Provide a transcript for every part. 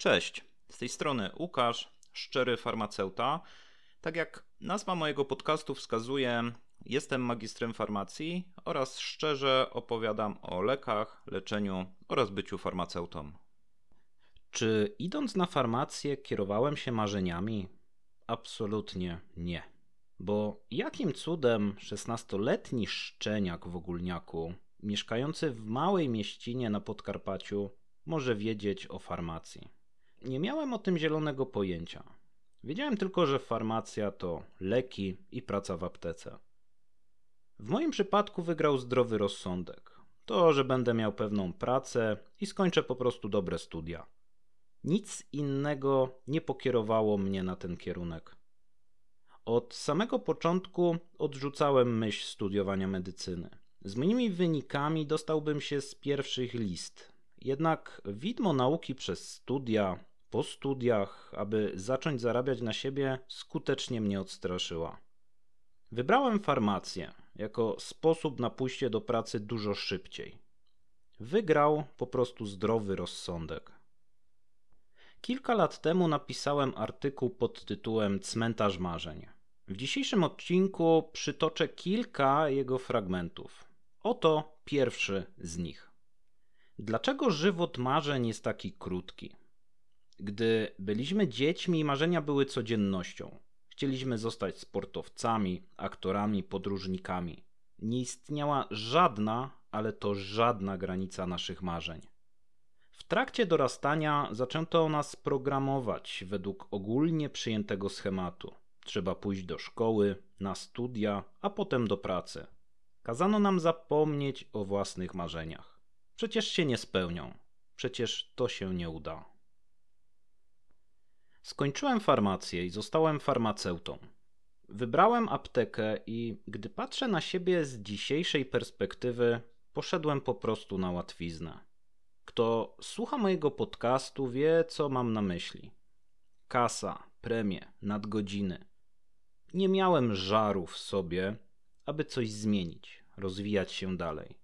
Cześć, z tej strony Łukasz, szczery farmaceuta. Tak jak nazwa mojego podcastu wskazuje, jestem magistrem farmacji oraz szczerze opowiadam o lekach, leczeniu oraz byciu farmaceutą. Czy idąc na farmację kierowałem się marzeniami? Absolutnie nie. Bo jakim cudem 16-letni szczeniak w ogólniaku, mieszkający w małej mieścinie na Podkarpaciu, może wiedzieć o farmacji? Nie miałem o tym zielonego pojęcia. Wiedziałem tylko, że farmacja to leki i praca w aptece. W moim przypadku wygrał zdrowy rozsądek. To, że będę miał pewną pracę i skończę po prostu dobre studia. Nic innego nie pokierowało mnie na ten kierunek. Od samego początku odrzucałem myśl studiowania medycyny. Z moimi wynikami dostałbym się z pierwszych list. Jednak widmo nauki przez studia, po studiach, aby zacząć zarabiać na siebie, skutecznie mnie odstraszyła. Wybrałem farmację jako sposób na pójście do pracy dużo szybciej. Wygrał po prostu zdrowy rozsądek. Kilka lat temu napisałem artykuł pod tytułem Cmentarz marzeń. W dzisiejszym odcinku przytoczę kilka jego fragmentów. Oto pierwszy z nich. Dlaczego żywot marzeń jest taki krótki? Gdy byliśmy dziećmi, marzenia były codziennością. Chcieliśmy zostać sportowcami, aktorami, podróżnikami. Nie istniała żadna, ale to żadna granica naszych marzeń. W trakcie dorastania zaczęto nas programować według ogólnie przyjętego schematu. Trzeba pójść do szkoły, na studia, a potem do pracy. Kazano nam zapomnieć o własnych marzeniach. Przecież się nie spełnią. Przecież to się nie uda. Skończyłem farmację i zostałem farmaceutą. Wybrałem aptekę i gdy patrzę na siebie z dzisiejszej perspektywy, poszedłem po prostu na łatwiznę. Kto słucha mojego podcastu, wie, co mam na myśli. Kasa, premie, nadgodziny. Nie miałem żaru w sobie, aby coś zmienić, rozwijać się dalej.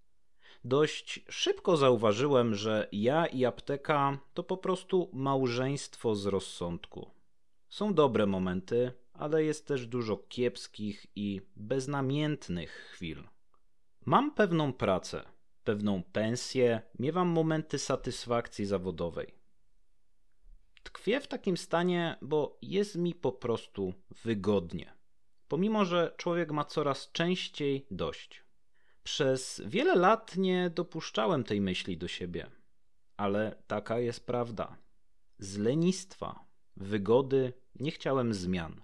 Dość szybko zauważyłem, że ja i apteka to po prostu małżeństwo z rozsądku. Są dobre momenty, ale jest też dużo kiepskich i beznamiętnych chwil. Mam pewną pracę, pewną pensję, miewam momenty satysfakcji zawodowej. Tkwię w takim stanie, bo jest mi po prostu wygodnie, pomimo że człowiek ma coraz częściej dość. Przez wiele lat nie dopuszczałem tej myśli do siebie, ale taka jest prawda. Z lenistwa, wygody nie chciałem zmian.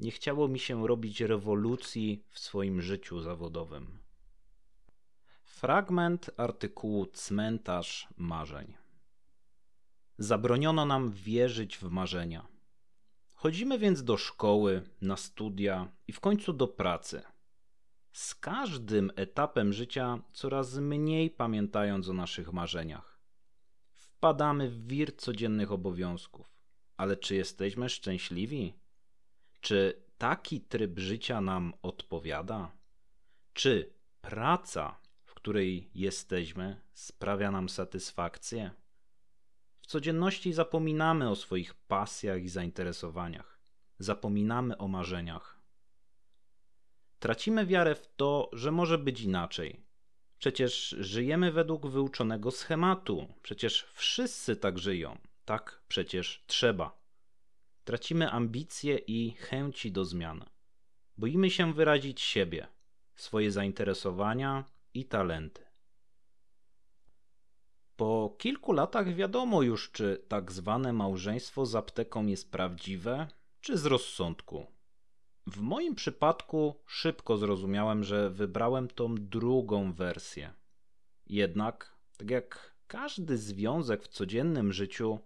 Nie chciało mi się robić rewolucji w swoim życiu zawodowym. Fragment artykułu Cmentarz marzeń. Zabroniono nam wierzyć w marzenia. Chodzimy więc do szkoły, na studia i w końcu do pracy – z każdym etapem życia coraz mniej pamiętając o naszych marzeniach. Wpadamy w wir codziennych obowiązków. Ale czy jesteśmy szczęśliwi? Czy taki tryb życia nam odpowiada? Czy praca, w której jesteśmy, sprawia nam satysfakcję? W codzienności zapominamy o swoich pasjach i zainteresowaniach. Zapominamy o marzeniach. Tracimy wiarę w to, że może być inaczej. Przecież żyjemy według wyuczonego schematu, przecież wszyscy tak żyją, tak przecież trzeba. Tracimy ambicje i chęci do zmian. Boimy się wyrazić siebie, swoje zainteresowania i talenty. Po kilku latach wiadomo już, czy tak zwane małżeństwo z apteką jest prawdziwe, czy z rozsądku. W moim przypadku szybko zrozumiałem, że wybrałem tą drugą wersję. Jednak, tak jak każdy związek w codziennym życiu,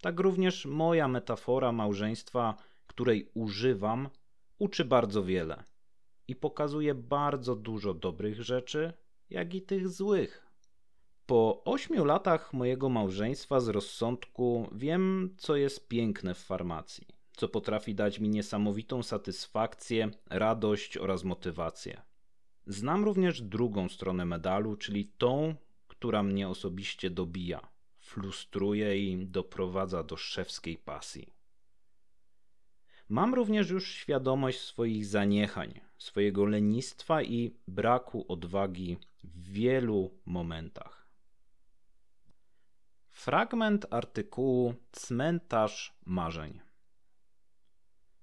tak również moja metafora małżeństwa, której używam, uczy bardzo wiele i pokazuje bardzo dużo dobrych rzeczy, jak i tych złych. Po ośmiu latach mojego małżeństwa z rozsądku wiem, co jest piękne w farmacji co potrafi dać mi niesamowitą satysfakcję, radość oraz motywację. Znam również drugą stronę medalu, czyli tą, która mnie osobiście dobija frustruje i doprowadza do szewskiej pasji. Mam również już świadomość swoich zaniechań, swojego lenistwa i braku odwagi w wielu momentach. Fragment artykułu Cmentarz marzeń.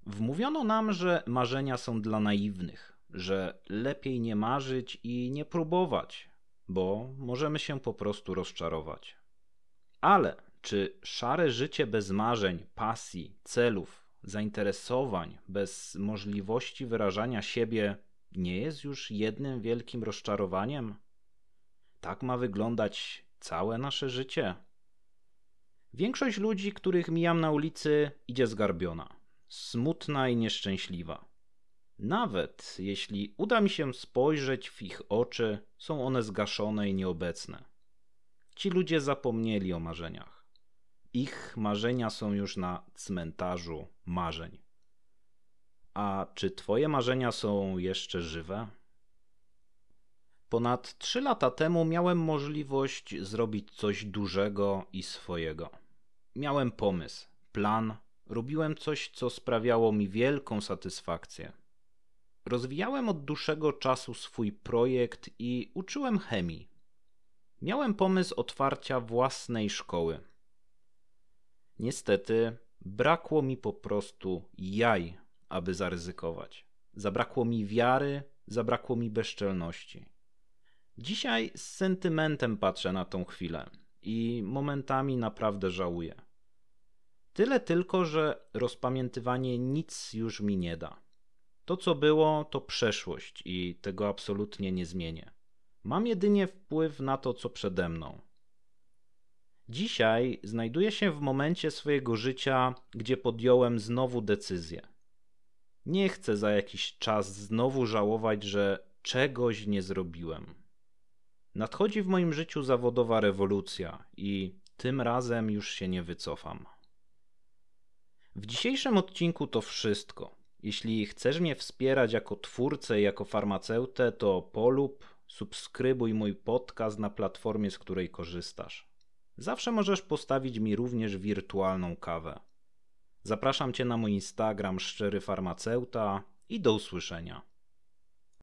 Wmówiono nam, że marzenia są dla naiwnych, że lepiej nie marzyć i nie próbować, bo możemy się po prostu rozczarować. Ale czy szare życie bez marzeń, pasji, celów, zainteresowań, bez możliwości wyrażania siebie nie jest już jednym wielkim rozczarowaniem? Tak ma wyglądać całe nasze życie. Większość ludzi, których mijam na ulicy, idzie zgarbiona, smutna i nieszczęśliwa. Nawet jeśli uda mi się spojrzeć w ich oczy, są one zgaszone i nieobecne. Ci ludzie zapomnieli o marzeniach. Ich marzenia są już na cmentarzu marzeń. A czy Twoje marzenia są jeszcze żywe? Ponad trzy lata temu miałem możliwość zrobić coś dużego i swojego. Miałem pomysł, plan, robiłem coś, co sprawiało mi wielką satysfakcję. Rozwijałem od dłuższego czasu swój projekt i uczyłem chemii. Miałem pomysł otwarcia własnej szkoły. Niestety, brakło mi po prostu jaj, aby zaryzykować. Zabrakło mi wiary, zabrakło mi bezczelności. Dzisiaj z sentymentem patrzę na tą chwilę i momentami naprawdę żałuję. Tyle tylko, że rozpamiętywanie nic już mi nie da. To, co było, to przeszłość i tego absolutnie nie zmienię. Mam jedynie wpływ na to, co przede mną. Dzisiaj znajduję się w momencie swojego życia, gdzie podjąłem znowu decyzję. Nie chcę za jakiś czas znowu żałować, że czegoś nie zrobiłem. Nadchodzi w moim życiu zawodowa rewolucja i tym razem już się nie wycofam. W dzisiejszym odcinku to wszystko. Jeśli chcesz mnie wspierać jako twórcę i jako farmaceutę, to polub, subskrybuj mój podcast na platformie, z której korzystasz. Zawsze możesz postawić mi również wirtualną kawę. Zapraszam Cię na mój Instagram szczery farmaceuta i do usłyszenia.